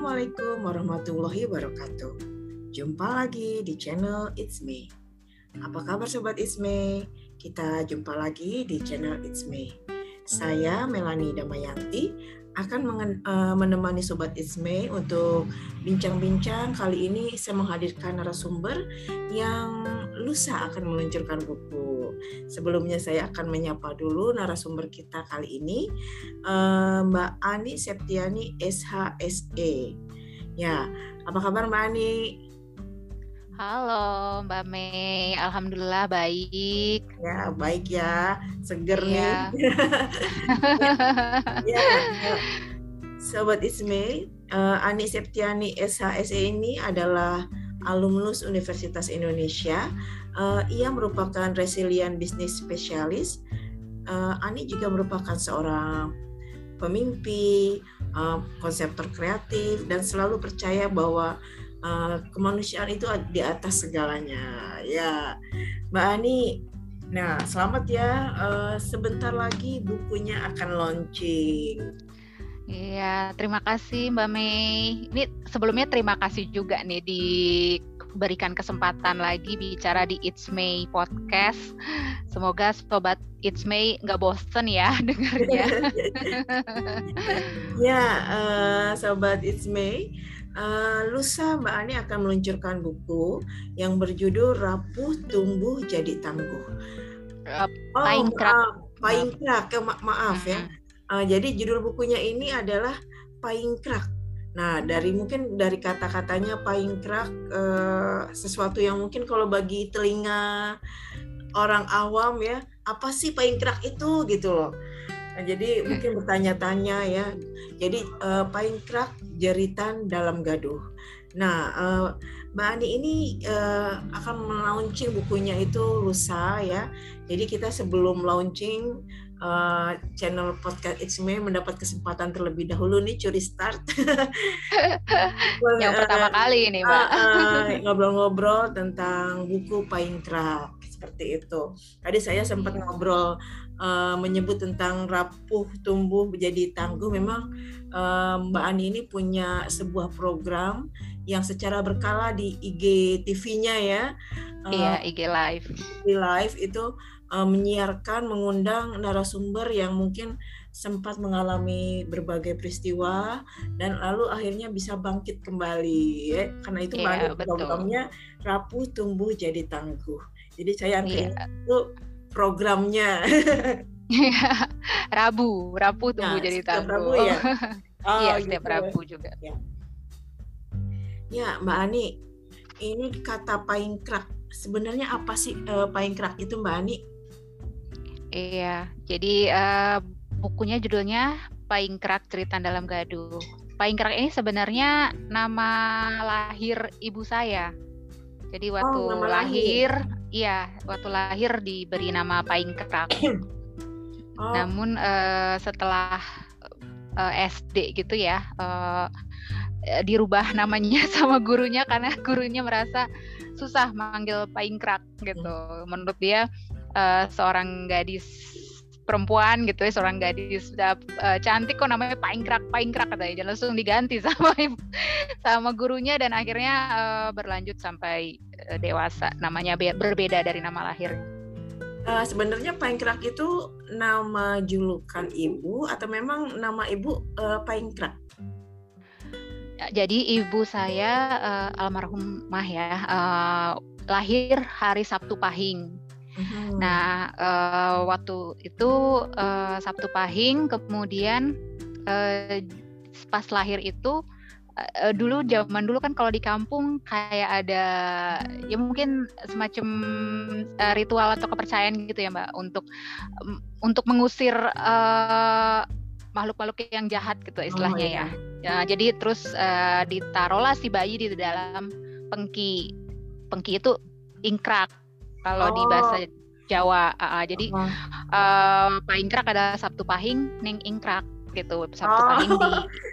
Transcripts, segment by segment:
Assalamualaikum warahmatullahi wabarakatuh. Jumpa lagi di channel It's Me. Apa kabar sobat It's Me? Kita jumpa lagi di channel It's Me. Saya Melani Damayanti akan uh, menemani sobat It's Me untuk bincang-bincang. Kali ini saya menghadirkan narasumber yang lusa akan meluncurkan buku. Sebelumnya saya akan menyapa dulu narasumber kita kali ini uh, Mbak Ani Septiani SHSE. Ya, apa kabar Mbak Ani? Halo Mbak Mei, Alhamdulillah baik. Ya baik ya, seger ya. nih. ya, ya. Sobat Isme, uh, Ani Septiani SHSE ini adalah alumnus Universitas Indonesia. Uh, ia merupakan resilient business specialist. Uh, Ani juga merupakan seorang pemimpi, uh, konseptor kreatif, dan selalu percaya bahwa uh, kemanusiaan itu di atas segalanya. Ya, Mbak Ani. Nah, selamat ya. Uh, sebentar lagi bukunya akan launching. Iya, terima kasih Mbak Mei. Ini sebelumnya terima kasih juga nih diberikan kesempatan lagi bicara di It's May podcast. Semoga sobat It's May nggak bosen ya dengarnya. ya, uh, sobat It's May. Uh, lusa Mbak Ani akan meluncurkan buku yang berjudul Rapuh Tumbuh Jadi Tangguh. Uh, oh, maaf, Paingkrak, Ma maaf ya. Uh, jadi judul bukunya ini adalah Paingkrak. Nah, dari mungkin dari kata-katanya Paingkrak uh, sesuatu yang mungkin kalau bagi telinga orang awam ya, apa sih Paingkrak itu gitu loh. Nah, jadi mungkin bertanya-tanya ya. Jadi uh, Paingkrak jeritan dalam gaduh. Nah, uh, Mbak Ani ini uh, akan melaunching bukunya itu lusa ya. Jadi kita sebelum launching uh, channel podcast It's Me mendapat kesempatan terlebih dahulu nih curi start. yang pertama kali ini, Mbak. Ngobrol-ngobrol uh, tentang buku Paingkrak seperti itu. Tadi saya sempat iya. ngobrol uh, menyebut tentang rapuh tumbuh menjadi tangguh. Memang uh, Mbak Ani ini punya sebuah program yang secara berkala di IG TV-nya ya. Uh, iya, IG Live. IG Live itu uh, menyiarkan mengundang narasumber yang mungkin sempat mengalami berbagai peristiwa dan lalu akhirnya bisa bangkit kembali ya karena itu yeah, programnya rapuh tumbuh jadi tangguh jadi saya yeah. itu programnya Rabu Rabu tunggu nah, jadi tangguh Rabu ya oh, iya gitu. setiap Rabu juga ya. ya Mbak Ani ini kata paingkrak sebenarnya apa sih uh, paingkrak itu Mbak Ani Iya, jadi uh, bukunya judulnya Paingkrak Cerita dalam Gaduh. Paingkrak ini sebenarnya nama lahir ibu saya. Jadi waktu oh, lahir, lahir, iya, waktu lahir diberi nama Paingkrak. oh. Namun uh, setelah uh, eh, SD gitu ya, uh, dirubah namanya sama gurunya karena gurunya merasa susah manggil Paingkrak gitu. Hmm. Menurut dia uh, seorang gadis perempuan gitu ya seorang gadis uh, cantik kok namanya paingkrak paingkrak katanya dan langsung diganti sama ibu, sama gurunya dan akhirnya uh, berlanjut sampai uh, dewasa namanya be berbeda dari nama lahirnya. Uh, sebenarnya paingkrak itu nama julukan ibu atau memang nama ibu uh, paingkrak? Jadi ibu saya uh, almarhumah ya uh, lahir hari Sabtu Pahing Hmm. Nah, uh, waktu itu uh, Sabtu Pahing, kemudian uh, pas lahir itu uh, dulu zaman dulu kan kalau di kampung kayak ada ya mungkin semacam uh, ritual atau kepercayaan gitu ya Mbak untuk um, untuk mengusir uh, makhluk-makhluk yang jahat gitu istilahnya oh, iya. ya. ya. Jadi terus uh, ditaruhlah si bayi di dalam pengki. Pengki itu ingkrak kalau oh. di bahasa Jawa. Uh, jadi uh, uh, Paingkrak adalah Sabtu Pahing, Neng Ingkrak gitu. Sabtu oh. Pahing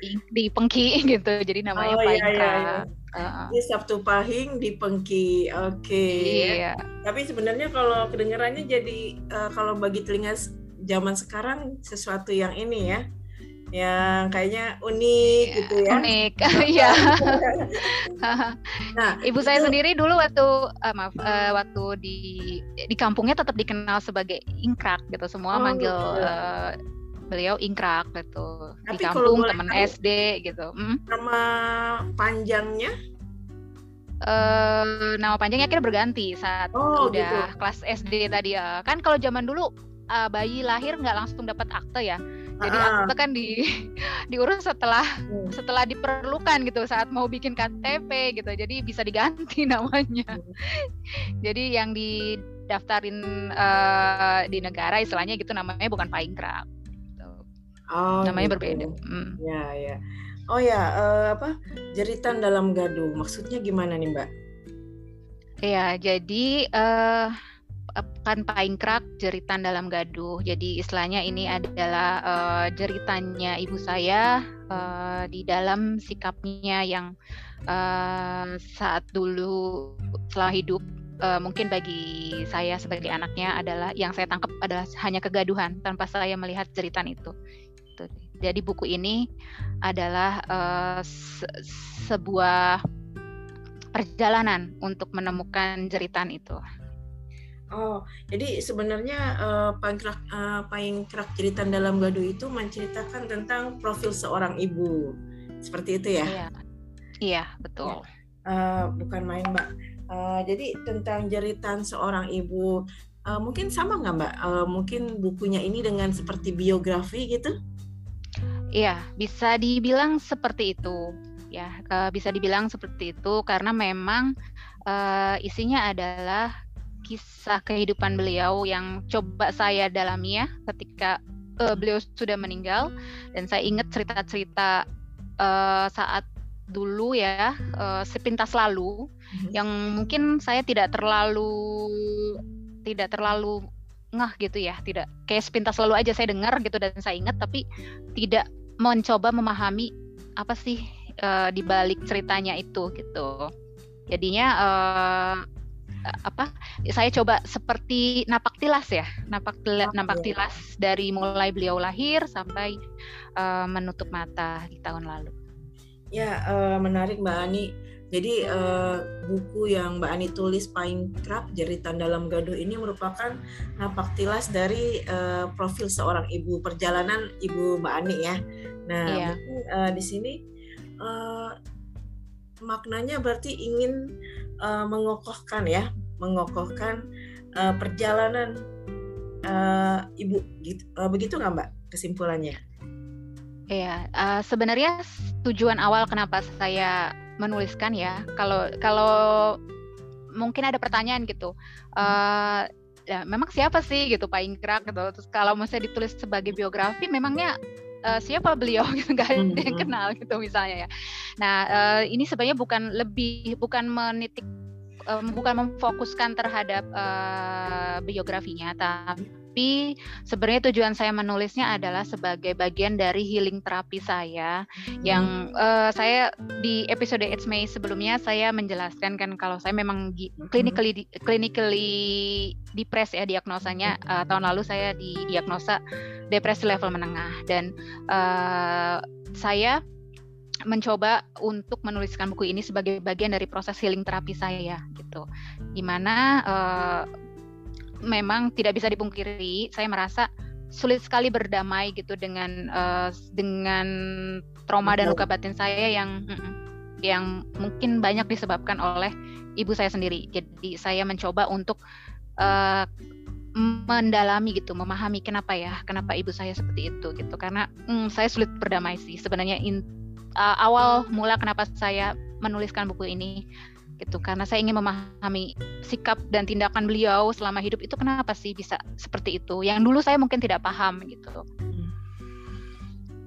di di Pengki gitu. Jadi namanya oh, Paingkrak. Iya, iya. Uh, Ini Sabtu Pahing di Pengki, oke. Okay. Iya. Tapi sebenarnya kalau kedengarannya jadi uh, kalau bagi telinga zaman sekarang sesuatu yang ini ya, yang kayaknya unik ya, gitu ya. Unik, iya. nah, ibu saya sendiri dulu waktu uh, maaf uh, waktu di di kampungnya tetap dikenal sebagai ingkrak gitu. Semua oh, manggil uh, beliau ingkrak gitu. Tapi di kampung teman SD gitu. Hmm? Nama panjangnya? Uh, nama panjangnya akhirnya berganti saat oh, udah gitu. kelas SD tadi ya. Kan kalau zaman dulu uh, bayi lahir nggak langsung dapat akte ya jadi uh. akte kan di diurus setelah hmm. setelah diperlukan gitu saat mau bikin KTP gitu jadi bisa diganti namanya hmm. jadi yang didaftarin uh, di negara istilahnya gitu namanya bukan paingkraf gitu. oh, namanya gitu. berbeda hmm. ya ya oh ya uh, apa jeritan dalam gaduh maksudnya gimana nih mbak Iya, jadi uh, kan paingkrak jeritan dalam gaduh. Jadi istilahnya ini adalah uh, jeritannya ibu saya uh, di dalam sikapnya yang uh, saat dulu setelah hidup uh, mungkin bagi saya sebagai anaknya adalah yang saya tangkap adalah hanya kegaduhan tanpa saya melihat jeritan itu. Jadi buku ini adalah uh, se sebuah perjalanan untuk menemukan jeritan itu. Oh, jadi sebenarnya uh, pangkrak uh, pangkrak jeritan dalam gaduh itu menceritakan tentang profil seorang ibu, seperti itu ya? Iya, iya betul. Ya. Uh, bukan main mbak. Uh, jadi tentang jeritan seorang ibu, uh, mungkin sama nggak mbak? Uh, mungkin bukunya ini dengan seperti biografi gitu? Iya, bisa dibilang seperti itu. Ya, uh, bisa dibilang seperti itu karena memang uh, isinya adalah kisah kehidupan beliau yang coba saya dalami ya ketika uh, beliau sudah meninggal dan saya ingat cerita-cerita uh, saat dulu ya uh, sepintas lalu mm-hmm. yang mungkin saya tidak terlalu tidak terlalu ngah gitu ya tidak kayak sepintas lalu aja saya dengar gitu dan saya ingat tapi tidak mencoba memahami apa sih uh, di balik ceritanya itu gitu jadinya uh, apa saya coba seperti napak tilas ya napak tilas, napak tilas dari mulai beliau lahir sampai uh, menutup mata di tahun lalu ya uh, menarik mbak Ani jadi uh, buku yang Mbak Ani tulis Pine Crab Jeritan dalam Gaduh ini merupakan napak tilas dari uh, profil seorang ibu perjalanan ibu Mbak Ani ya. Nah, iya. mungkin uh, di sini uh, maknanya berarti ingin uh, mengokohkan ya, mengokohkan uh, perjalanan uh, ibu gitu, uh, begitu nggak mbak kesimpulannya? Iya, uh, sebenarnya tujuan awal kenapa saya menuliskan ya, kalau kalau mungkin ada pertanyaan gitu, uh, ya memang siapa sih gitu Pak Ingkrak gitu, terus kalau misalnya ditulis sebagai biografi, memangnya uh, siapa beliau gitu nggak ada yang kenal gitu misalnya ya. Nah uh, ini sebenarnya bukan lebih bukan menitik um, bukan memfokuskan terhadap uh, biografinya, tapi sebenarnya tujuan saya menulisnya adalah sebagai bagian dari healing terapi saya hmm. yang uh, saya di episode It's May sebelumnya saya menjelaskan kan kalau saya memang clinically clinically depres ya diagnosanya uh, tahun lalu saya didiagnosa depresi level menengah dan uh, saya mencoba untuk menuliskan buku ini sebagai bagian dari proses healing terapi saya gitu. Di mana uh, memang tidak bisa dipungkiri saya merasa sulit sekali berdamai gitu dengan uh, dengan trauma dan luka batin saya yang yang mungkin banyak disebabkan oleh ibu saya sendiri. Jadi saya mencoba untuk uh, mendalami gitu, memahami kenapa ya, kenapa ibu saya seperti itu gitu. Karena mm, saya sulit berdamai sih sebenarnya in, uh, awal mula kenapa saya menuliskan buku ini gitu. Karena saya ingin memahami sikap dan tindakan beliau selama hidup itu kenapa sih bisa seperti itu? Yang dulu saya mungkin tidak paham gitu.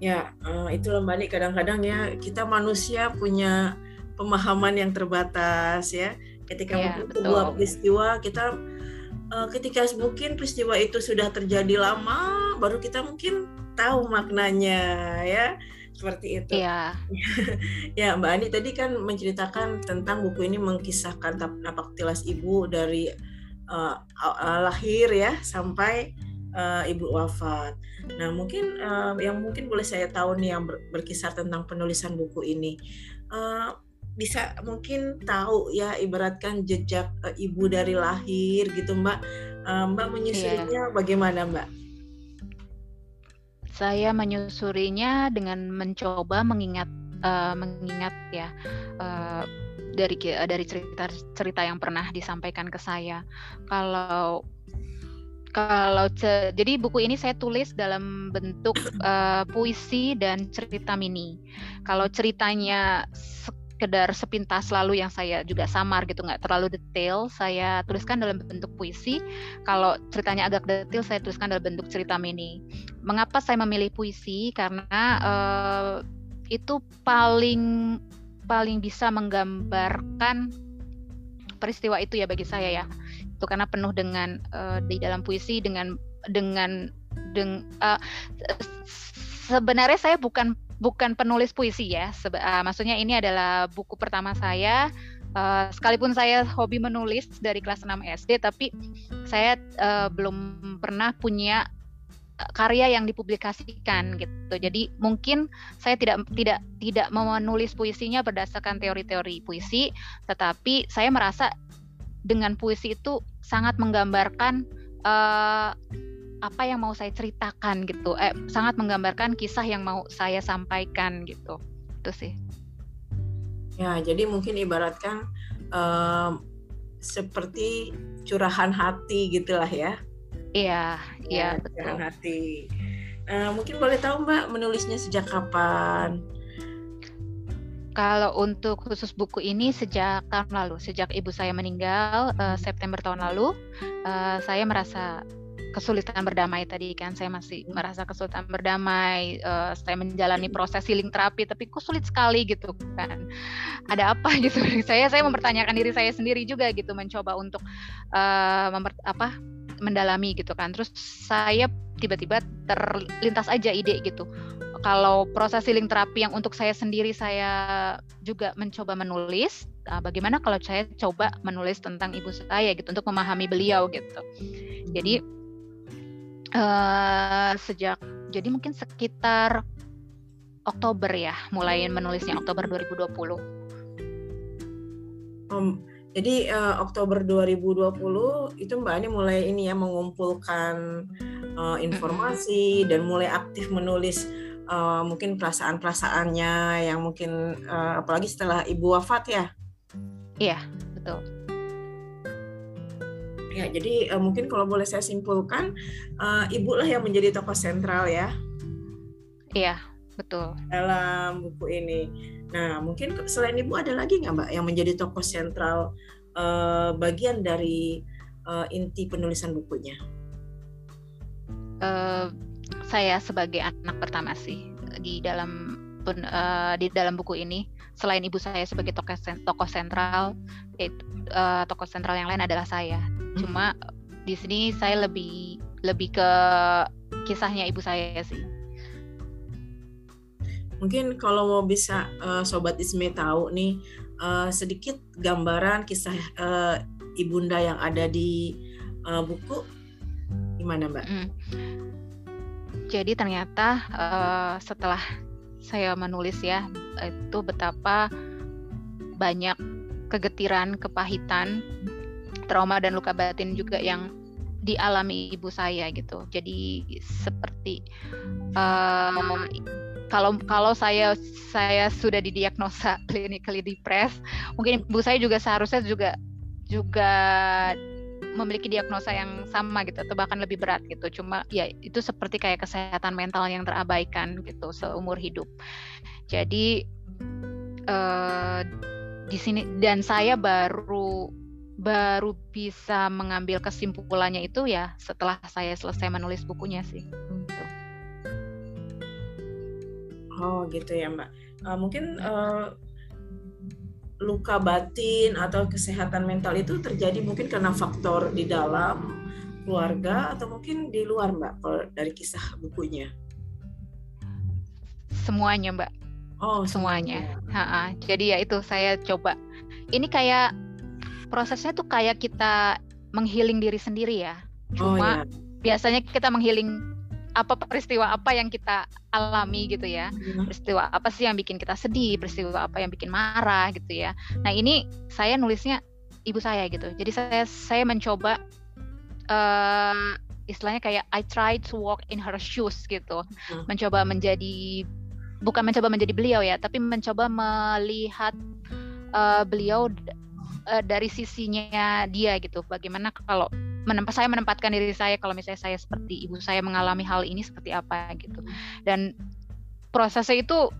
Ya uh, itu nih kadang-kadang ya kita manusia punya pemahaman yang terbatas ya. Ketika ya, sebuah peristiwa kita uh, ketika mungkin peristiwa itu sudah terjadi lama baru kita mungkin tahu maknanya ya seperti itu. Iya. ya Mbak Ani tadi kan menceritakan tentang buku ini mengkisahkan napak tilas ibu dari uh, uh, lahir ya sampai uh, ibu wafat. Nah mungkin uh, yang mungkin boleh saya tahu nih yang ber, berkisar tentang penulisan buku ini. Uh, bisa mungkin tahu ya ibaratkan jejak uh, ibu dari lahir gitu mbak uh, mbak menyusunnya yeah. bagaimana mbak saya menyusurinya dengan mencoba mengingat uh, mengingat ya uh, dari uh, dari cerita cerita yang pernah disampaikan ke saya. Kalau kalau jadi buku ini saya tulis dalam bentuk uh, puisi dan cerita mini. Kalau ceritanya sekedar sepintas lalu yang saya juga samar gitu nggak terlalu detail. Saya tuliskan dalam bentuk puisi. Kalau ceritanya agak detail saya tuliskan dalam bentuk cerita mini. Mengapa saya memilih puisi? Karena uh, itu paling paling bisa menggambarkan peristiwa itu ya bagi saya ya. Itu karena penuh dengan uh, di dalam puisi dengan dengan deng uh, sebenarnya saya bukan bukan penulis puisi ya. Sebe uh, maksudnya ini adalah buku pertama saya. Uh, sekalipun saya hobi menulis dari kelas 6 SD, tapi saya uh, belum pernah punya karya yang dipublikasikan gitu. Jadi mungkin saya tidak tidak tidak menulis puisinya berdasarkan teori-teori puisi, tetapi saya merasa dengan puisi itu sangat menggambarkan uh, apa yang mau saya ceritakan gitu. Eh sangat menggambarkan kisah yang mau saya sampaikan gitu. Itu sih. Ya jadi mungkin ibaratkan um, seperti curahan hati gitulah ya. Iya iya ya, curahan hati. Uh, mungkin boleh tahu mbak menulisnya sejak kapan? Kalau untuk khusus buku ini sejak tahun lalu, sejak ibu saya meninggal uh, September tahun lalu, uh, saya merasa kesulitan berdamai tadi kan. Saya masih merasa kesulitan berdamai uh, saya menjalani proses healing terapi tapi kok sulit sekali gitu kan. Ada apa gitu. Saya saya mempertanyakan diri saya sendiri juga gitu mencoba untuk uh, apa mendalami gitu kan. Terus saya tiba-tiba terlintas aja ide gitu. Kalau proses healing terapi yang untuk saya sendiri saya juga mencoba menulis uh, bagaimana kalau saya coba menulis tentang ibu saya gitu untuk memahami beliau gitu. Jadi uh, sejak jadi mungkin sekitar Oktober ya mulai menulisnya Oktober 2020. Um, jadi uh, Oktober 2020 itu Mbak Ani mulai ini ya mengumpulkan uh, informasi dan mulai aktif menulis uh, mungkin perasaan-perasaannya yang mungkin uh, apalagi setelah ibu wafat ya. Iya, betul. Ya, jadi uh, mungkin kalau boleh saya simpulkan, uh, ibu lah yang menjadi tokoh sentral ya. Iya, betul. Dalam buku ini. Nah, mungkin selain ibu ada lagi nggak mbak yang menjadi tokoh sentral uh, bagian dari uh, inti penulisan bukunya? Uh, saya sebagai anak pertama sih di dalam pun, uh, di dalam buku ini. Selain ibu saya sebagai tokoh tokoh sentral, uh, tokoh sentral yang lain adalah saya cuma di sini saya lebih lebih ke kisahnya ibu saya sih mungkin kalau mau bisa uh, sobat Isme tahu nih uh, sedikit gambaran kisah uh, ibunda yang ada di uh, buku gimana mbak? Mm. Jadi ternyata uh, setelah saya menulis ya itu betapa banyak kegetiran, kepahitan trauma dan luka batin juga yang dialami ibu saya gitu. Jadi seperti uh, kalau kalau saya saya sudah didiagnosa clinically depressed, mungkin ibu saya juga seharusnya juga juga memiliki diagnosa yang sama gitu atau bahkan lebih berat gitu. Cuma ya itu seperti kayak kesehatan mental yang terabaikan gitu seumur hidup. Jadi uh, di sini dan saya baru baru bisa mengambil kesimpulannya itu ya setelah saya selesai menulis bukunya sih. Gitu. Oh gitu ya mbak. Uh, mungkin uh, luka batin atau kesehatan mental itu terjadi mungkin karena faktor di dalam keluarga atau mungkin di luar mbak kalau dari kisah bukunya. Semuanya mbak. Oh semuanya. semuanya. Ha -ha. Jadi ya itu saya coba. Ini kayak prosesnya tuh kayak kita menghealing diri sendiri ya. Oh, Cuma oh, iya. biasanya kita menghiling apa peristiwa apa yang kita alami gitu ya hmm. peristiwa apa sih yang bikin kita sedih peristiwa apa yang bikin marah gitu ya nah ini saya nulisnya ibu saya gitu jadi saya saya mencoba uh, istilahnya kayak I try to walk in her shoes gitu hmm. mencoba menjadi bukan mencoba menjadi beliau ya tapi mencoba melihat uh, beliau uh, dari sisinya dia gitu. Bagaimana kalau menempat saya menempatkan diri saya kalau misalnya saya seperti ibu saya mengalami hal ini seperti apa gitu. Dan prosesnya itu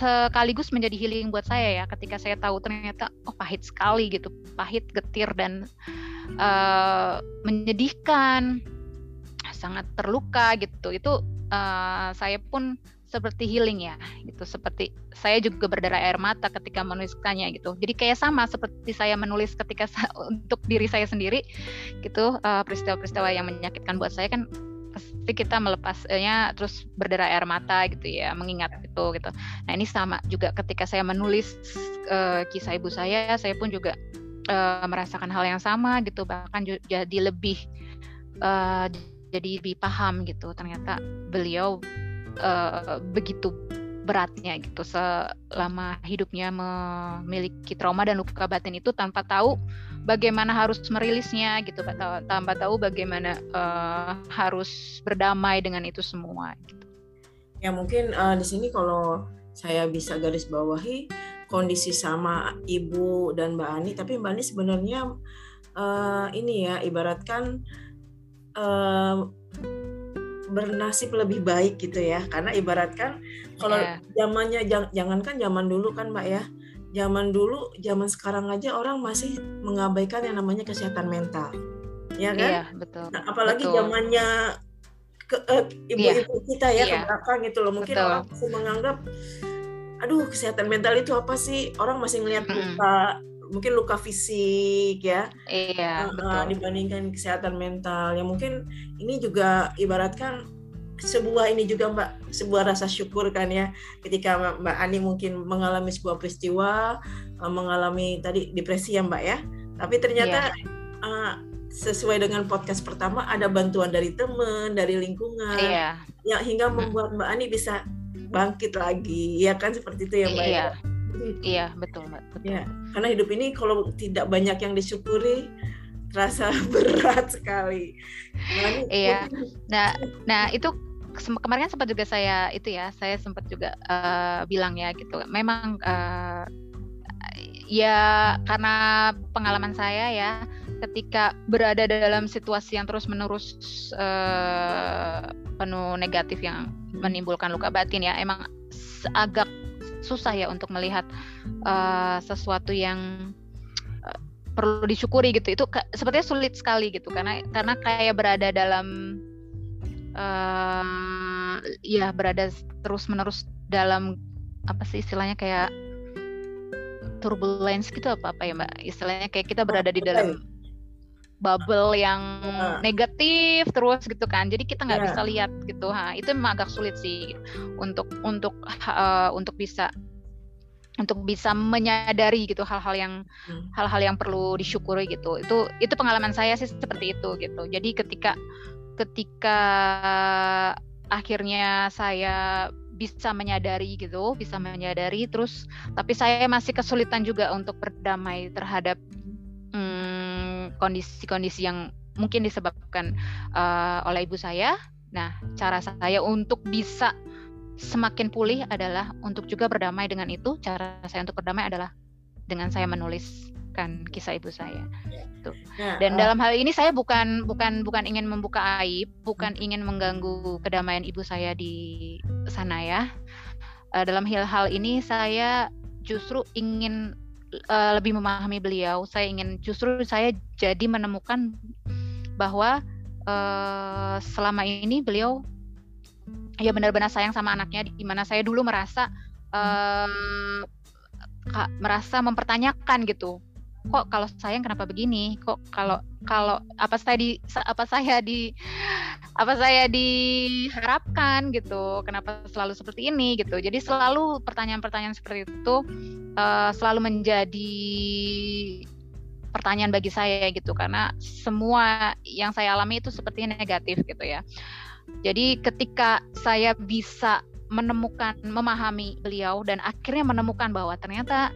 sekaligus menjadi healing buat saya ya ketika saya tahu ternyata oh pahit sekali gitu. Pahit getir dan uh, menyedihkan. Sangat terluka gitu. Itu uh, saya pun seperti healing ya gitu. Seperti saya juga berdarah air mata ketika menuliskannya gitu. Jadi kayak sama seperti saya menulis ketika untuk diri saya sendiri gitu. Eh, peristiwa-peristiwa yang menyakitkan buat saya kan pasti kita melepasnya terus berdarah air mata gitu ya mengingat itu gitu. Nah ini sama juga ketika saya menulis uh, kisah ibu saya saya pun juga uh, merasakan hal yang sama gitu. Bahkan jadi lebih uh, jadi lebih paham gitu. Ternyata beliau uh, begitu beratnya gitu selama hidupnya memiliki trauma dan luka batin itu tanpa tahu bagaimana harus merilisnya gitu tanpa tahu bagaimana uh, harus berdamai dengan itu semua gitu. Ya mungkin uh, di sini kalau saya bisa garis bawahi kondisi sama ibu dan Mbak Ani tapi Mbak Ani sebenarnya uh, ini ya ibaratkan uh, bernasib lebih baik gitu ya karena ibaratkan kalau yeah. zamannya jangankan zaman dulu kan mbak ya zaman dulu zaman sekarang aja orang masih mengabaikan yang namanya kesehatan mental ya kan yeah, betul nah, apalagi betul. zamannya ke, uh, ibu-ibu yeah. kita ya yeah. ke belakang gitu loh mungkin betul. orang masih menganggap aduh kesehatan mental itu apa sih orang masih melihat luka mungkin luka fisik ya iya uh, betul. dibandingkan kesehatan mental ya mungkin ini juga ibaratkan sebuah ini juga mbak sebuah rasa syukur kan ya ketika mbak Ani mungkin mengalami sebuah peristiwa uh, mengalami tadi depresi ya mbak ya tapi ternyata yeah. Iya. uh, sesuai dengan podcast pertama ada bantuan dari teman dari lingkungan yeah. yang hingga membuat mbak Ani bisa bangkit lagi ya kan seperti itu ya mbak yeah. ya Iya betul mbak. Betul. Ya karena hidup ini kalau tidak banyak yang disyukuri terasa berat sekali. Nah, iya. Nah, nah itu kemarin kan sempat juga saya itu ya, saya sempat juga uh, bilang ya gitu. Memang uh, ya karena pengalaman saya ya ketika berada dalam situasi yang terus menerus uh, penuh negatif yang menimbulkan luka batin ya emang agak susah ya untuk melihat uh, sesuatu yang uh, perlu disyukuri gitu. Itu sepertinya sulit sekali gitu. Karena karena kayak berada dalam uh, ya berada terus menerus dalam apa sih istilahnya kayak turbulence gitu apa apa ya mbak. Istilahnya kayak kita berada di dalam bubble yang negatif terus gitu kan. Jadi kita nggak yeah. bisa lihat gitu. Ha itu memang agak sulit sih untuk untuk uh, untuk bisa untuk bisa menyadari gitu hal-hal yang hmm. hal-hal yang perlu disyukuri gitu. Itu itu pengalaman saya sih seperti itu gitu. Jadi ketika ketika akhirnya saya bisa menyadari gitu bisa menyadari terus tapi saya masih kesulitan juga untuk berdamai terhadap kondisi-kondisi yang mungkin disebabkan uh, oleh ibu saya. Nah, cara saya untuk bisa semakin pulih adalah untuk juga berdamai dengan itu. Cara saya untuk berdamai adalah dengan saya menuliskan kisah ibu saya. Tuh. Ya, Dan uh, dalam hal ini saya bukan bukan bukan ingin membuka aib, bukan ingin mengganggu kedamaian ibu saya di sana ya. Uh, dalam hal-hal ini saya justru ingin uh, lebih memahami beliau. Saya ingin justru saya jadi menemukan bahwa uh, selama ini beliau ya benar-benar sayang sama anaknya di mana saya dulu merasa uh, merasa mempertanyakan gitu kok kalau sayang kenapa begini? Kok kalau kalau apa saya di apa saya di apa saya diharapkan gitu? Kenapa selalu seperti ini gitu? Jadi selalu pertanyaan-pertanyaan seperti itu uh, selalu menjadi pertanyaan bagi saya gitu. Karena semua yang saya alami itu sepertinya negatif gitu ya. Jadi ketika saya bisa menemukan memahami beliau dan akhirnya menemukan bahwa ternyata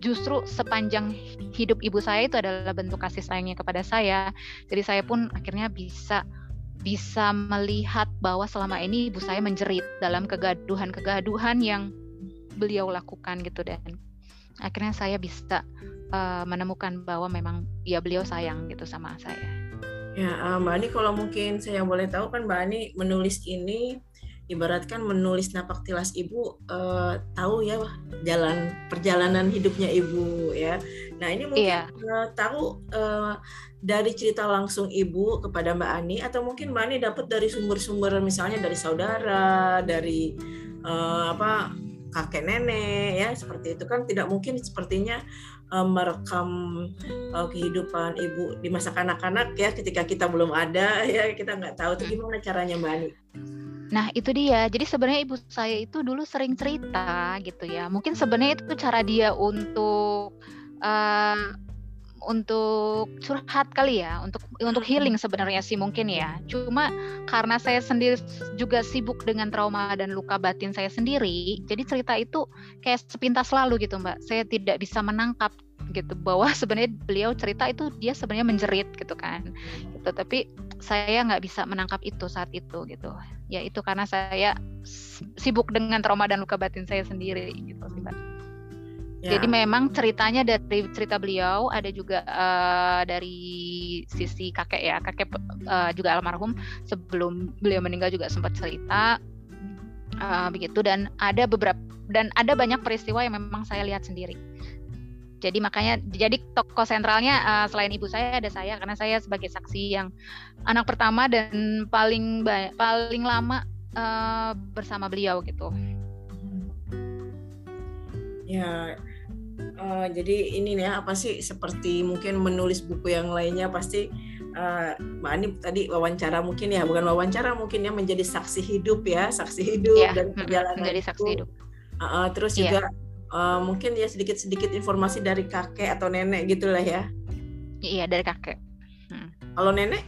justru sepanjang hidup ibu saya itu adalah bentuk kasih sayangnya kepada saya. Jadi saya pun akhirnya bisa bisa melihat bahwa selama ini ibu saya menjerit dalam kegaduhan-kegaduhan yang beliau lakukan gitu dan akhirnya saya bisa uh, menemukan bahwa memang ya beliau sayang gitu sama saya. Ya, uh, Mbak Ani kalau mungkin saya boleh tahu kan Mbak Ani menulis ini ibaratkan menulis napak tilas ibu uh, tahu ya jalan perjalanan hidupnya ibu ya. Nah ini mungkin yeah. Iya. uh, tahu uh, dari cerita langsung ibu kepada Mbak Ani atau mungkin Mbak Ani dapat dari sumber-sumber misalnya dari saudara, dari uh, apa kakek nenek ya seperti itu kan tidak mungkin sepertinya uh, merekam uh, kehidupan ibu di masa kanak-kanak ya ketika kita belum ada ya kita nggak tahu itu hmm. gimana caranya Mbak Ani. Nah, itu dia. Jadi sebenarnya ibu saya itu dulu sering cerita gitu ya. Mungkin sebenarnya itu cara dia untuk uh, untuk curhat kali ya, untuk untuk healing sebenarnya sih mungkin ya. Cuma karena saya sendiri juga sibuk dengan trauma dan luka batin saya sendiri, jadi cerita itu kayak sepintas lalu gitu, Mbak. Saya tidak bisa menangkap gitu bahwa sebenarnya beliau cerita itu dia sebenarnya menjerit gitu kan gitu tapi saya nggak bisa menangkap itu saat itu gitu ya itu karena saya sibuk dengan trauma dan luka batin saya sendiri gitu sih mbak ya. jadi memang ceritanya dari cerita beliau ada juga uh, dari sisi kakek ya kakek uh, juga almarhum sebelum beliau meninggal juga sempat cerita uh, begitu dan ada beberapa dan ada banyak peristiwa yang memang saya lihat sendiri jadi makanya jadi tokoh sentralnya uh, selain ibu saya ada saya karena saya sebagai saksi yang anak pertama dan paling paling lama uh, bersama beliau gitu. Ya, uh, jadi ini nih apa sih seperti mungkin menulis buku yang lainnya pasti uh, Mbak Ani tadi wawancara mungkin ya bukan wawancara mungkin ya menjadi saksi hidup ya saksi hidup ya, dan perjalanan menjadi saksi hidup. Uh, uh, terus ya. juga uh, mungkin ya sedikit-sedikit informasi dari kakek atau nenek gitulah ya. Iya dari kakek. Hmm. Kalau nenek?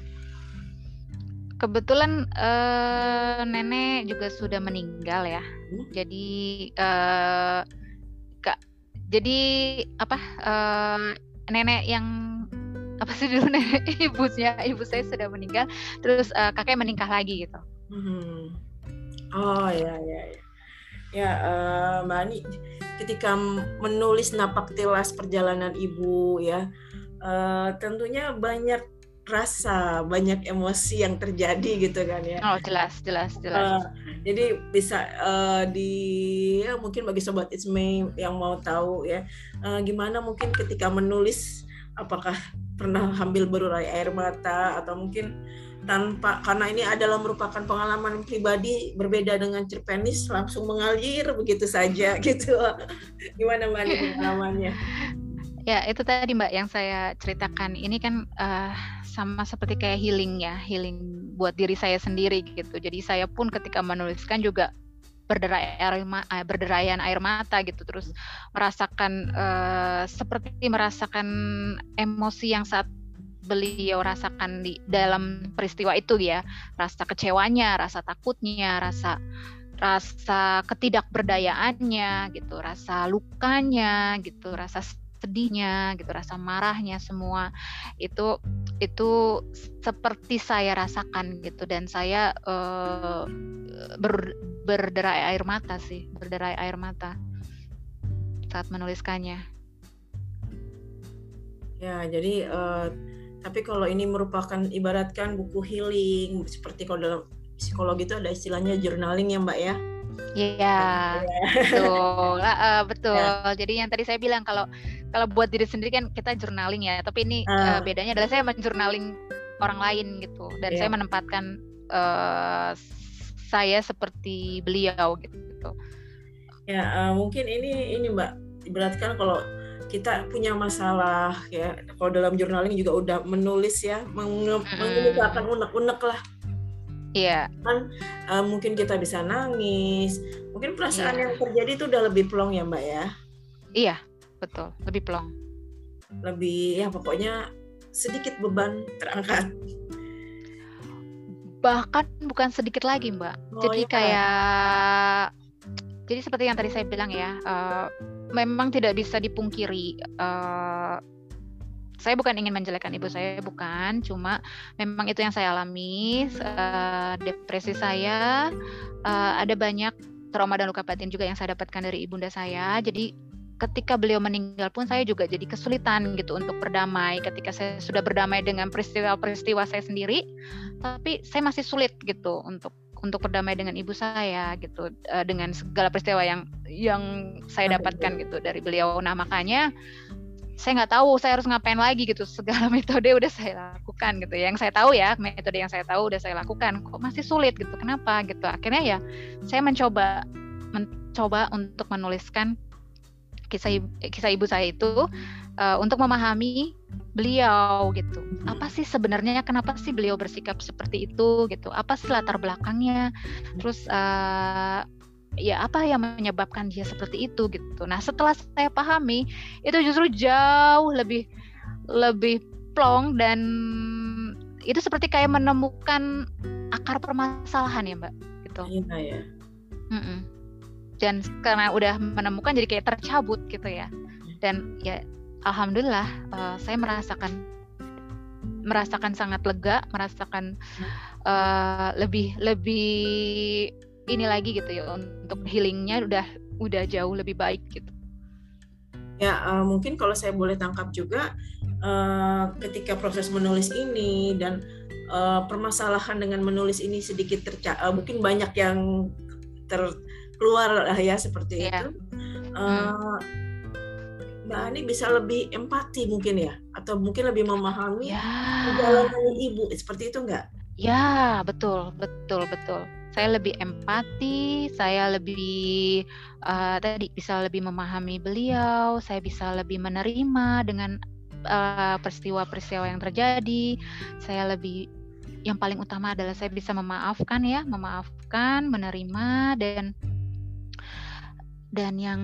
Kebetulan uh, nenek juga sudah meninggal ya. Hmm. Jadi uh, kak, jadi apa? Uh, nenek yang apa sih dulu nenek ibunya ibu saya sudah meninggal, terus uh, kakek menikah lagi gitu. Hmm. Oh ya ya ya. Ya uh, Mbak Ani ketika menulis napak tilas perjalanan ibu ya uh, tentunya banyak rasa banyak emosi yang terjadi gitu kan ya. Oh jelas jelas jelas. Uh, jadi bisa uh, di ya mungkin bagi sobat It's Me yang mau tahu ya uh, gimana mungkin ketika menulis apakah pernah ambil berurai air mata atau mungkin tanpa karena ini adalah merupakan pengalaman pribadi berbeda dengan cerpenis langsung mengalir begitu saja gitu. Gimana mbak pengalamannya ya itu tadi mbak yang saya ceritakan. Ini kan uh, sama seperti kayak healing ya healing buat diri saya sendiri gitu. Jadi saya pun ketika menuliskan juga berderai air eh, berderayan air mata gitu. Terus merasakan uh, seperti merasakan emosi yang saat beliau rasakan di dalam peristiwa itu ya. Rasa kecewanya rasa takutnya rasa rasa ketidakberdayaannya gitu rasa lukanya gitu rasa sedihnya gitu rasa marahnya semua itu itu seperti saya rasakan gitu dan saya uh, ber, berderai air mata sih berderai air mata saat menuliskannya ya jadi uh, tapi kalau ini merupakan ibaratkan buku healing seperti kalau dalam psikologi itu ada istilahnya journaling ya Mbak ya. Iya, betul, uh, betul. Ya. Jadi yang tadi saya bilang kalau kalau buat diri sendiri kan kita journaling ya, tapi ini uh. Uh, bedanya adalah saya menjournaling orang lain gitu, dan ya. saya menempatkan uh, saya seperti beliau gitu. Ya, uh, mungkin ini ini Mbak ibaratkan kalau kita punya masalah ya kalau dalam journaling juga udah menulis ya mengemukakan unek-unek lah Iya. Kan uh, mungkin kita bisa nangis, mungkin perasaan yeah. yang terjadi itu udah lebih plong ya Mbak ya. Iya, betul, lebih plong. lebih ya pokoknya sedikit beban terangkat bahkan bukan sedikit lagi mbak oh, jadi iya. kayak jadi seperti yang tadi saya bilang ya uh, memang tidak bisa dipungkiri uh, saya bukan ingin menjelekkan ibu saya bukan cuma memang itu yang saya alami uh, depresi saya uh, ada banyak trauma dan luka batin juga yang saya dapatkan dari ibunda saya jadi ketika beliau meninggal pun saya juga jadi kesulitan gitu untuk berdamai. Ketika saya sudah berdamai dengan peristiwa-peristiwa saya sendiri tapi saya masih sulit gitu untuk untuk berdamai dengan ibu saya gitu uh, dengan segala peristiwa yang yang saya dapatkan gitu dari beliau. Nah makanya saya nggak tahu saya harus ngapain lagi gitu. Segala metode udah saya lakukan gitu. Yang saya tahu ya metode yang saya tahu udah saya lakukan. Kok masih sulit gitu? Kenapa gitu? Akhirnya ya saya mencoba mencoba untuk menuliskan kisah ibu, kisah ibu saya itu uh, untuk memahami beliau gitu. Apa sih sebenarnya kenapa sih beliau bersikap seperti itu gitu? Apa sih latar belakangnya? Terus uh, ya apa yang menyebabkan dia seperti itu gitu. Nah, setelah saya pahami itu justru jauh lebih lebih plong dan itu seperti kayak menemukan akar permasalahan ya, Mbak, gitu. Iya, ya. Mm -mm dan karena udah menemukan jadi kayak tercabut gitu ya. Dan ya alhamdulillah uh, saya merasakan merasakan sangat lega merasakan uh, lebih lebih ini lagi gitu ya untuk healingnya udah udah jauh lebih baik gitu. Ya uh, mungkin kalau saya boleh tangkap juga uh, ketika proses menulis ini dan uh, permasalahan dengan menulis ini sedikit terca uh, mungkin banyak yang ter keluar lah ya seperti yeah. itu uh, Mbak Ani bisa lebih empati mungkin ya atau mungkin lebih memahami yeah. perjalanan ibu seperti itu enggak? Ya betul betul betul saya lebih empati, saya lebih uh, tadi bisa lebih memahami beliau, saya bisa lebih menerima dengan peristiwa-peristiwa uh, yang terjadi, saya lebih yang paling utama adalah saya bisa memaafkan ya, memaafkan, menerima dan dan yang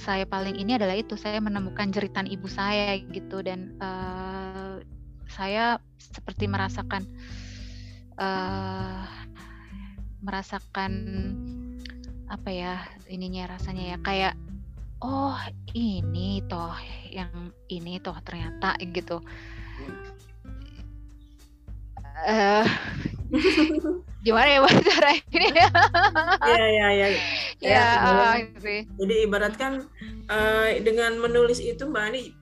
saya paling ini adalah itu saya menemukan jeritan ibu saya gitu. Dan uh, saya seperti merasakan uh, merasakan apa ya ininya rasanya ya kayak oh ini toh yang ini toh ternyata gitu. Uh, gimana ya cara ini ya ya ya ya ya, uh, sih. jadi ibaratkan uh, dengan menulis itu mbak Ani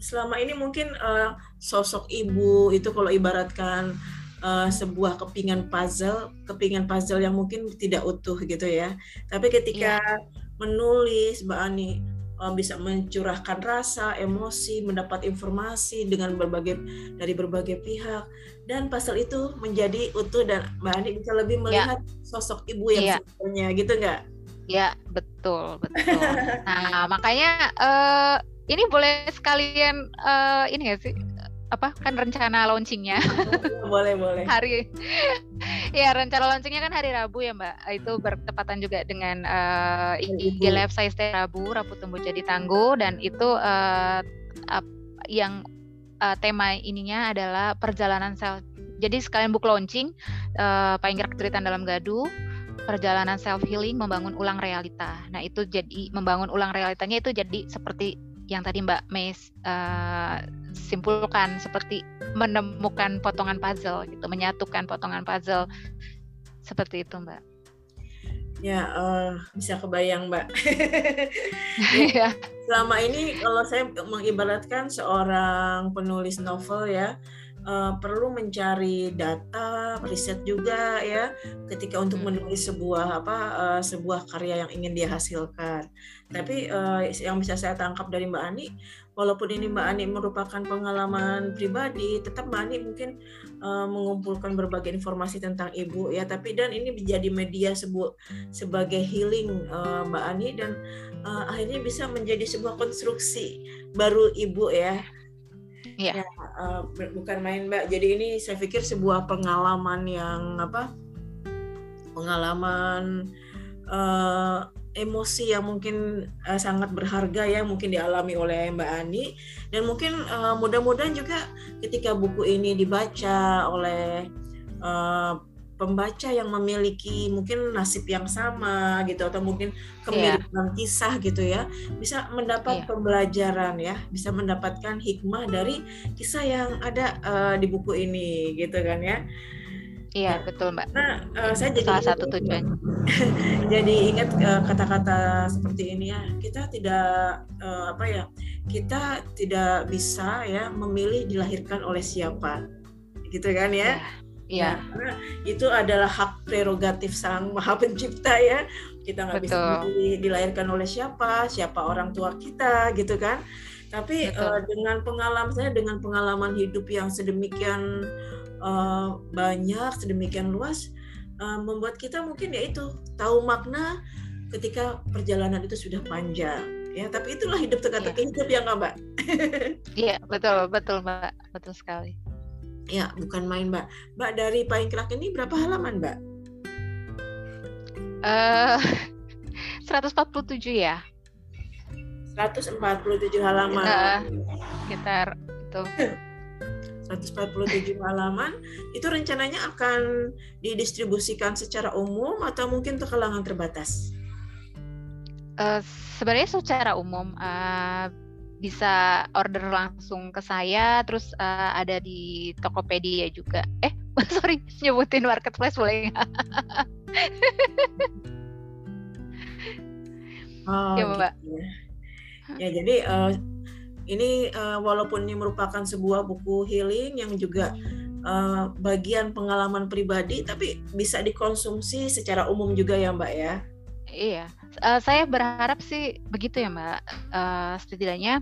selama ini mungkin uh, sosok ibu itu kalau ibaratkan uh, sebuah kepingan puzzle kepingan puzzle yang mungkin tidak utuh gitu ya tapi ketika ya. menulis mbak Ani bisa mencurahkan rasa, emosi, mendapat informasi dengan berbagai dari berbagai pihak dan pasal itu menjadi utuh dan Mbak Ani bisa lebih ya. melihat ya. sosok ibu yang ya. sebenarnya gitu nggak? Ya betul betul. nah makanya uh, ini boleh sekalian uh, ini ya sih apa kan rencana launchingnya. Boleh boleh. Hari ya rencana launchingnya kan hari Rabu ya Mbak. Itu bertepatan juga dengan uh, IG Live saya Rabu Rabu tumbuh jadi tangguh. Dan itu uh, yang uh, tema ininya adalah perjalanan self jadi sekalian book launching uh, paling gerak cerita dalam gaduh perjalanan self healing membangun ulang realita. Nah itu jadi membangun ulang realitanya itu jadi seperti yang tadi Mbak Mei uh, simpulkan seperti menemukan potongan puzzle gitu, menyatukan potongan puzzle seperti itu Mbak. Ya uh, bisa kebayang Mbak. ya, selama ini kalau saya mengibaratkan seorang penulis novel ya uh, perlu mencari data, riset juga ya ketika untuk hmm. menulis sebuah apa uh, sebuah karya yang ingin dia hasilkan. Tapi uh, yang bisa saya tangkap dari Mbak Ani, walaupun ini Mbak Ani merupakan pengalaman pribadi, tetap Mbak Ani mungkin uh, mengumpulkan berbagai informasi tentang ibu ya. Tapi dan ini menjadi media sebu sebagai healing uh, Mbak Ani dan uh, akhirnya bisa menjadi sebuah konstruksi baru ibu ya Iya. Ya, uh, bukan main Mbak. Jadi ini saya pikir sebuah pengalaman yang apa? Pengalaman uh, emosi yang mungkin uh, sangat berharga ya mungkin dialami oleh Mbak Ani dan mungkin uh, mudah-mudahan juga ketika buku ini dibaca oleh uh, pembaca yang memiliki mungkin nasib yang sama gitu atau mungkin kemiripan yeah. kisah gitu ya bisa mendapat yeah. pembelajaran ya bisa mendapatkan hikmah dari kisah yang ada uh, di buku ini gitu kan ya Iya betul mbak. Nah uh, saya jadi salah satu tujuan. jadi ingat kata kata-kata seperti ini ya kita tidak uh, apa ya kita tidak bisa ya memilih dilahirkan oleh siapa gitu kan ya. Iya. Nah, itu adalah hak prerogatif sang maha pencipta ya. Kita nggak bisa memilih dilahirkan oleh siapa, siapa orang tua kita gitu kan. Tapi uh, dengan pengalaman saya dengan pengalaman hidup yang sedemikian uh, banyak sedemikian luas uh, membuat kita mungkin ya itu tahu makna ketika perjalanan itu sudah panjang. Ya tapi itulah hidup teka-teki yeah. hidup ya nggak mbak. Iya betul betul mbak. Betul sekali. Ya bukan main mbak. Mbak dari Paingkrak ini berapa halaman mbak? Uh, 147 ya? 147 halaman. Uh, sekitar itu 147 halaman itu rencananya akan didistribusikan secara umum atau mungkin untuk kalangan terbatas? Uh, sebenarnya secara umum uh, bisa order langsung ke saya, terus uh, ada di Tokopedia juga. Eh, sorry, nyebutin marketplace boleh nggak? oh, ya, Mbak. Gitu. Ya. ya, jadi uh, ini uh, walaupun ini merupakan sebuah buku healing yang juga uh, bagian pengalaman pribadi, tapi bisa dikonsumsi secara umum juga ya Mbak ya. Iya, uh, saya berharap sih begitu ya Mbak. Uh, setidaknya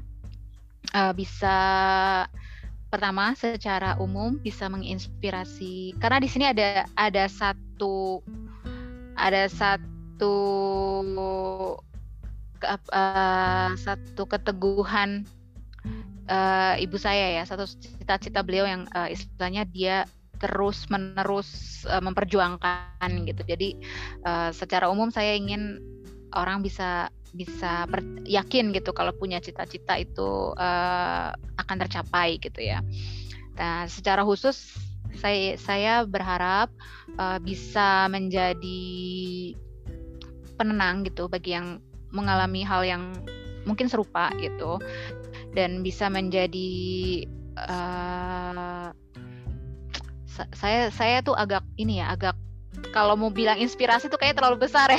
uh, bisa pertama secara umum bisa menginspirasi karena di sini ada ada satu ada satu uh, satu keteguhan uh, ibu saya ya satu cita-cita beliau yang uh, istilahnya dia terus menerus uh, memperjuangkan gitu. Jadi uh, secara umum saya ingin orang bisa bisa yakin gitu kalau punya cita-cita itu uh, akan tercapai gitu ya. Nah secara khusus saya saya berharap uh, bisa menjadi penenang gitu bagi yang mengalami hal yang mungkin serupa gitu dan bisa menjadi uh, saya saya tuh agak ini ya agak kalau mau bilang inspirasi tuh kayak terlalu besar ya.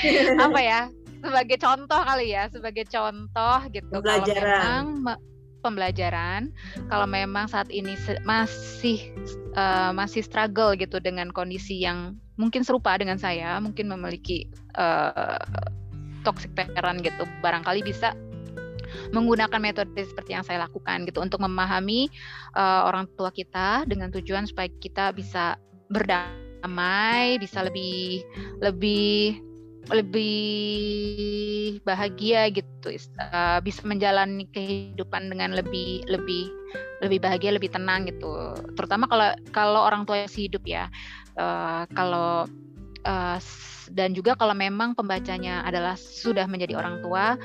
Apa ya? Sebagai contoh kali ya sebagai contoh gitu. Pembelajaran. kalau memang pembelajaran kalau memang saat ini masih uh, masih struggle gitu dengan kondisi yang mungkin serupa dengan saya mungkin memiliki uh, toxic parent gitu barangkali bisa menggunakan metode seperti yang saya lakukan gitu untuk memahami uh, orang tua kita dengan tujuan supaya kita bisa berdamai, bisa lebih lebih lebih bahagia gitu uh, bisa menjalani kehidupan dengan lebih lebih lebih bahagia lebih tenang gitu. Terutama kalau kalau orang tua masih hidup ya uh, kalau uh, dan juga kalau memang pembacanya adalah sudah menjadi orang tua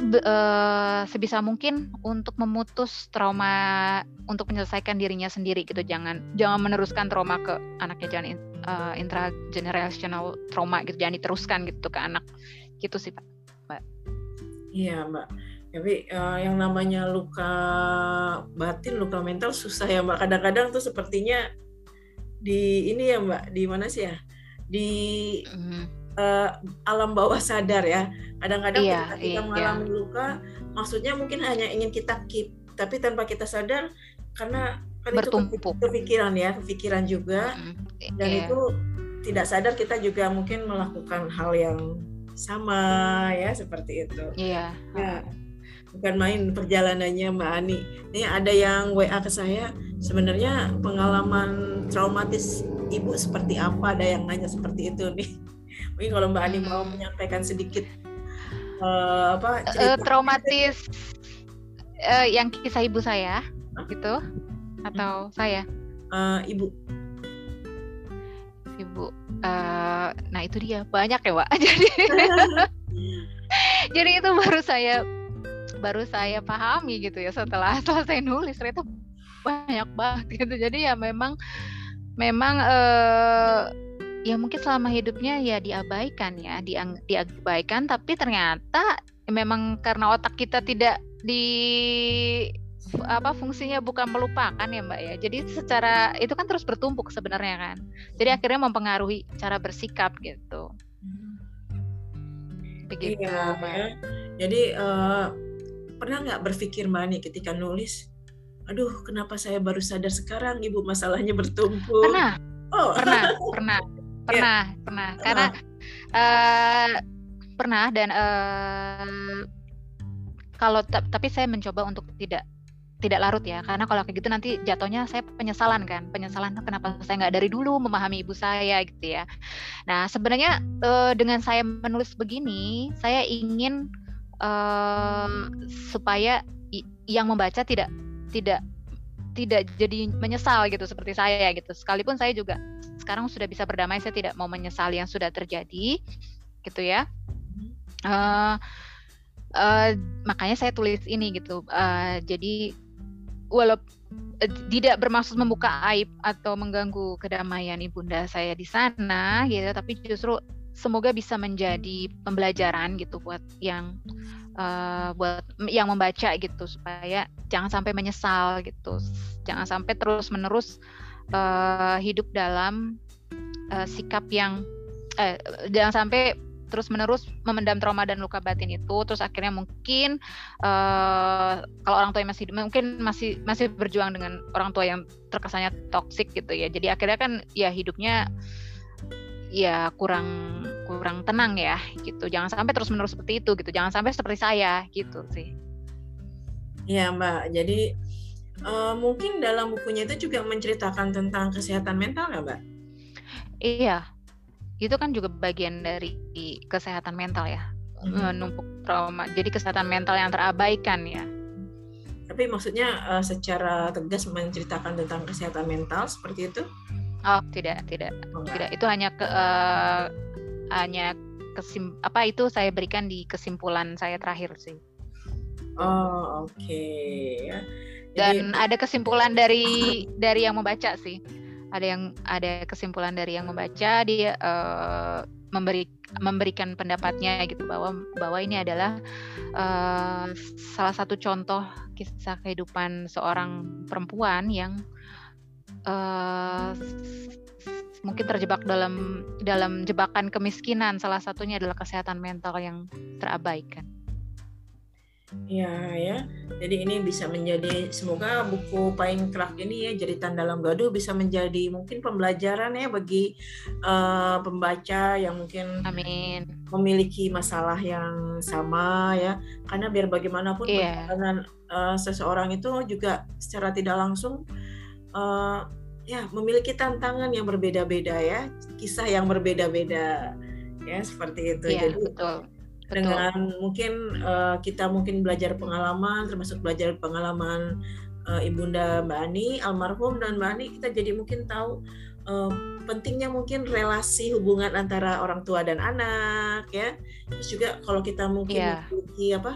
uh, sebisa mungkin untuk memutus trauma untuk menyelesaikan dirinya sendiri gitu. Jangan jangan meneruskan trauma ke anaknya jangan uh, intragenerational trauma gitu. Jangan diteruskan gitu ke anak. Gitu sih pak. Mbak. Iya mbak. Tapi uh, yang namanya luka batin luka mental susah ya mbak. Kadang-kadang tuh sepertinya di ini ya mbak. Di mana sih ya? Di mm uh, alam bawah sadar ya. Kadang-kadang iya, kita, kita iya. mengalami luka, maksudnya mungkin hanya ingin kita keep, tapi tanpa kita sadar karena kan Bertumpuk. itu kepikiran ya, kepikiran juga, mm-hmm. dan iya. itu tidak sadar kita juga mungkin melakukan hal yang sama ya seperti itu. Iya. Ya, bukan main perjalanannya Mbak Ani. Ini ada yang WA ke saya, sebenarnya pengalaman traumatis ibu seperti apa? Ada yang nanya seperti itu nih. Mungkin kalau Mbak Ani mau menyampaikan sedikit uh, apa cerita. Uh, traumatis uh, yang kisah ibu saya huh? gitu atau hmm. saya? Uh, ibu. Ibu. Uh, nah itu dia banyak ya, Pak. Jadi jadi itu baru saya baru saya pahami gitu ya setelah selesai nulis ternyata banyak banget gitu jadi ya memang memang eh, ya mungkin selama hidupnya ya diabaikan ya diang, diabaikan tapi ternyata memang karena otak kita tidak di apa fungsinya bukan melupakan ya mbak ya. Jadi secara itu kan terus bertumpuk sebenarnya kan. Jadi akhirnya mempengaruhi cara bersikap gitu. Begitu iya, mbak. ya. jadi uh, pernah nggak berpikir mbak nih ketika nulis aduh kenapa saya baru sadar sekarang ibu masalahnya bertumpuk? Pernah. Oh. pernah pernah pernah yeah. pernah karena uh, pernah dan uh, kalau tapi saya mencoba untuk tidak tidak larut ya. Karena kalau kayak gitu nanti jatuhnya saya penyesalan kan. Penyesalan kenapa saya nggak dari dulu memahami ibu saya? Gitu ya. Nah sebenarnya uh, dengan saya menulis begini saya ingin uh, supaya yang membaca tidak tidak tidak jadi menyesal gitu seperti saya gitu. Sekalipun saya juga sekarang sudah bisa berdamai saya tidak mau menyesali yang sudah terjadi gitu ya. Uh, uh, makanya saya tulis ini gitu. Uh, jadi walaupun tidak bermaksud membuka aib atau mengganggu kedamaian ibunda saya di sana gitu tapi justru semoga bisa menjadi pembelajaran gitu buat yang uh, buat yang membaca gitu supaya jangan sampai menyesal gitu. Jangan sampai terus menerus uh, hidup dalam uh, sikap yang uh, jangan sampai terus menerus memendam trauma dan luka batin itu terus akhirnya mungkin uh, kalau orang tua yang masih mungkin masih masih berjuang dengan orang tua yang terkesannya toksik gitu ya. Jadi akhirnya kan ya hidupnya ya kurang kurang tenang ya gitu. Jangan sampai terus menerus seperti itu gitu. Jangan sampai seperti saya gitu sih. Ya mbak. Jadi uh, mungkin dalam bukunya itu juga menceritakan tentang kesehatan mental nggak mbak? Iya. Itu kan juga bagian dari kesehatan mental ya. Hmm. numpuk trauma. Jadi kesehatan mental yang terabaikan ya. Tapi maksudnya uh, secara tegas menceritakan tentang kesehatan mental seperti itu? Oh, tidak, tidak. Oh, tidak. Itu hanya ke uh, hanya kesim apa itu saya berikan di kesimpulan saya terakhir sih. Oh, oke okay. ya. Dan ada kesimpulan dari dari yang membaca sih. Ada yang ada kesimpulan dari yang membaca dia uh, memberi memberikan pendapatnya gitu bahwa bahwa ini adalah uh, salah satu contoh kisah kehidupan seorang perempuan yang uh, mungkin terjebak dalam dalam jebakan kemiskinan salah satunya adalah kesehatan mental yang terabaikan. Ya ya, jadi ini bisa menjadi semoga buku Paling Kerak ini ya jeritan dalam gaduh bisa menjadi mungkin pembelajaran ya bagi uh, pembaca yang mungkin Amin. memiliki masalah yang sama ya, karena biar bagaimanapun yeah. perjalanan uh, seseorang itu juga secara tidak langsung uh, ya memiliki tantangan yang berbeda-beda ya, kisah yang berbeda-beda ya seperti itu. Ya, Jadi betul. Betul. dengan mungkin uh, kita mungkin belajar pengalaman termasuk belajar pengalaman uh, ibunda Mbak Ani almarhum dan Mbak Ani kita jadi mungkin tahu uh, pentingnya mungkin relasi hubungan antara orang tua dan anak ya terus juga kalau kita mungkin yeah. memiliki apa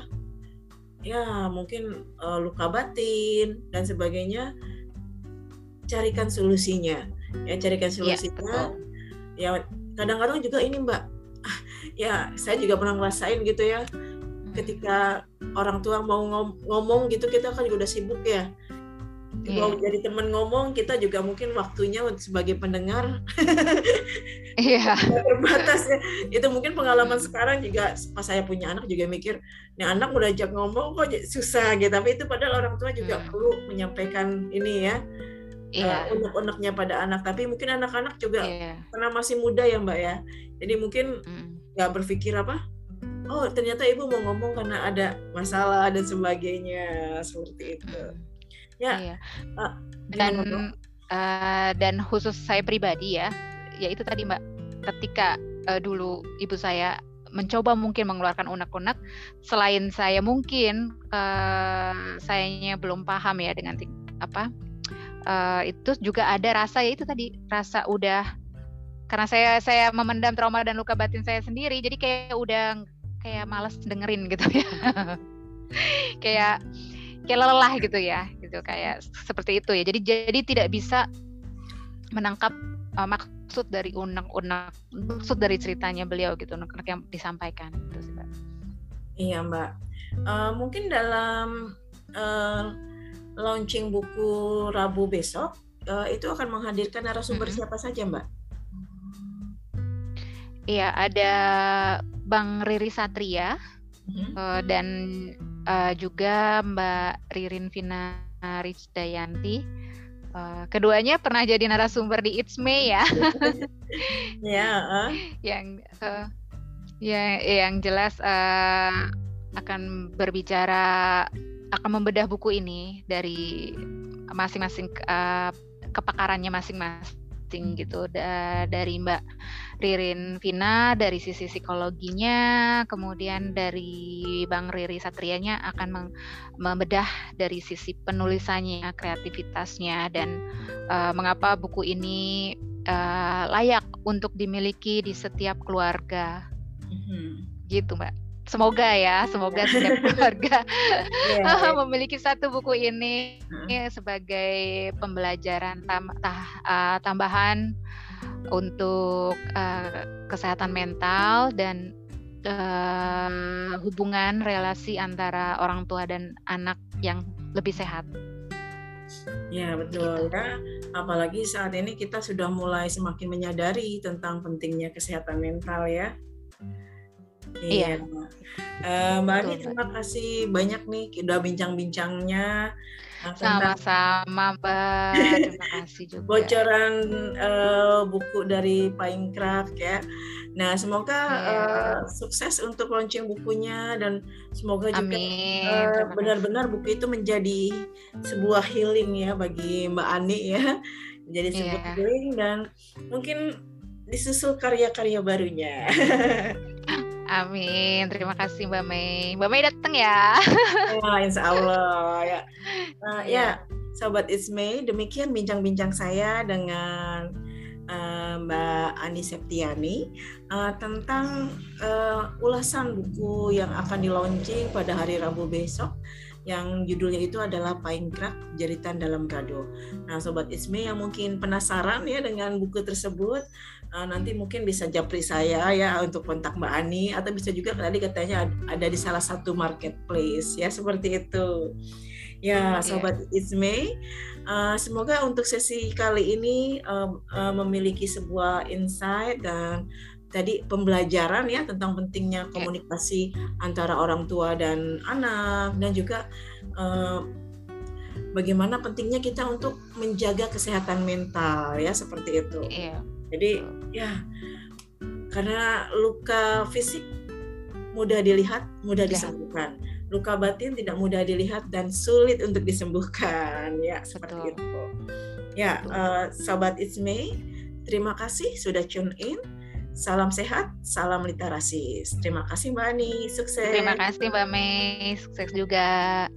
ya mungkin uh, luka batin dan sebagainya carikan solusinya. Ya carikan iya, solusinya. ya kadang-kadang juga ini mbak. Ya saya juga pernah ngerasain gitu ya. Hmm. ketika orang tua mau ngomong gitu kita kan juga udah sibuk ya. Yeah. mau jadi teman ngomong kita juga mungkin waktunya sebagai pendengar. Yeah. terbatas ya. Itu mungkin pengalaman sekarang juga pas saya punya anak juga mikir nih anak udah ajak ngomong kok susah gitu. Tapi itu padahal orang tua juga hmm. perlu menyampaikan ini ya yeah. uh, unek-uneknya pada anak tapi mungkin anak-anak juga yeah. karena masih muda ya mbak ya jadi mungkin nggak mm. berpikir apa oh ternyata ibu mau ngomong karena ada masalah dan sebagainya seperti itu mm. ya yeah. uh, dan uh, dan khusus saya pribadi ya ya itu tadi mbak ketika uh, dulu ibu saya mencoba mungkin mengeluarkan unek-unek selain saya mungkin uh, sayanya belum paham ya dengan apa uh, itu juga ada rasa ya itu tadi rasa udah karena saya saya memendam trauma dan luka batin saya sendiri jadi kayak udah kayak males dengerin gitu ya. Kayak kayak lelah gitu ya gitu kayak seperti itu ya. Jadi jadi tidak bisa menangkap uh, maksud dari unek-unek maksud dari ceritanya beliau gitu unek-unek yang disampaikan gitu iya mbak. Uh, mungkin dalam uh, launching buku Rabu besok uh, itu akan menghadirkan narasumber -hmm. siapa saja mbak Iya ada Bang Riri Satria -hmm. uh, dan uh, juga Mbak Ririn Vina Rizdayanti. Uh, keduanya pernah jadi narasumber di It's May ya. ya. Uh. Yang uh, ya yang jelas uh, akan berbicara akan membedah buku ini dari masing-masing uh, kepakarannya masing-masing gitu da dari Mbak Ririn Vina dari sisi psikologinya, kemudian dari Bang Riri Satrianya akan membedah dari sisi penulisannya, kreativitasnya, dan uh, mengapa buku ini uh, layak untuk dimiliki di setiap keluarga. Mm-hmm. Gitu, Mbak. Semoga ya, semoga setiap keluarga yeah, yeah. memiliki satu buku ini sebagai pembelajaran tam, tah, uh, tambahan untuk uh, kesehatan mental dan uh, hubungan relasi antara orang tua dan anak yang lebih sehat. Ya betul gitu. ya. Apalagi saat ini kita sudah mulai semakin menyadari tentang pentingnya kesehatan mental ya. Iya. iya. Uh, Mbak Ani terima kasih banyak nih sudah bincang-bincangnya sama-sama Mbak, terima kasih juga. Bocoran uh, buku dari Paingkrak ya. Nah, semoga uh, sukses untuk launching bukunya dan semoga juga uh, benar-benar buku itu menjadi sebuah healing ya bagi Mbak Ani ya. Menjadi sebuah yeah. healing dan mungkin disusul karya-karya barunya. Amin. Terima kasih Mbak Mei. Mbak Mei datang ya. Wah, insya Allah ya. Uh, ya, Sobat Ismay, demikian bincang-bincang saya dengan uh, Mbak Ani Septiani uh, tentang uh, ulasan buku yang akan di launching pada hari Rabu besok yang judulnya itu adalah Paingkrak Jeritan dalam Gado. Nah, sobat Isme yang mungkin penasaran ya dengan buku tersebut, uh, nanti mungkin bisa japri saya ya untuk kontak Mbak Ani atau bisa juga tadi katanya ada di salah satu marketplace ya seperti itu. Ya, iya. sobat yeah. Isme, uh, semoga untuk sesi kali ini uh, uh, memiliki sebuah insight dan tadi pembelajaran ya tentang pentingnya komunikasi antara orang tua dan anak dan juga uh, bagaimana pentingnya kita untuk menjaga kesehatan mental ya seperti itu. Iya. Jadi ya karena luka fisik mudah dilihat, mudah ya. disembuhkan. Luka batin tidak mudah dilihat dan sulit untuk disembuhkan ya seperti Betul. itu. Ya, uh, sahabat It's Me, terima kasih sudah tune in. Salam sehat, salam literasi. Terima kasih Mbak Ani, sukses. Terima kasih Mbak Mei, sukses juga.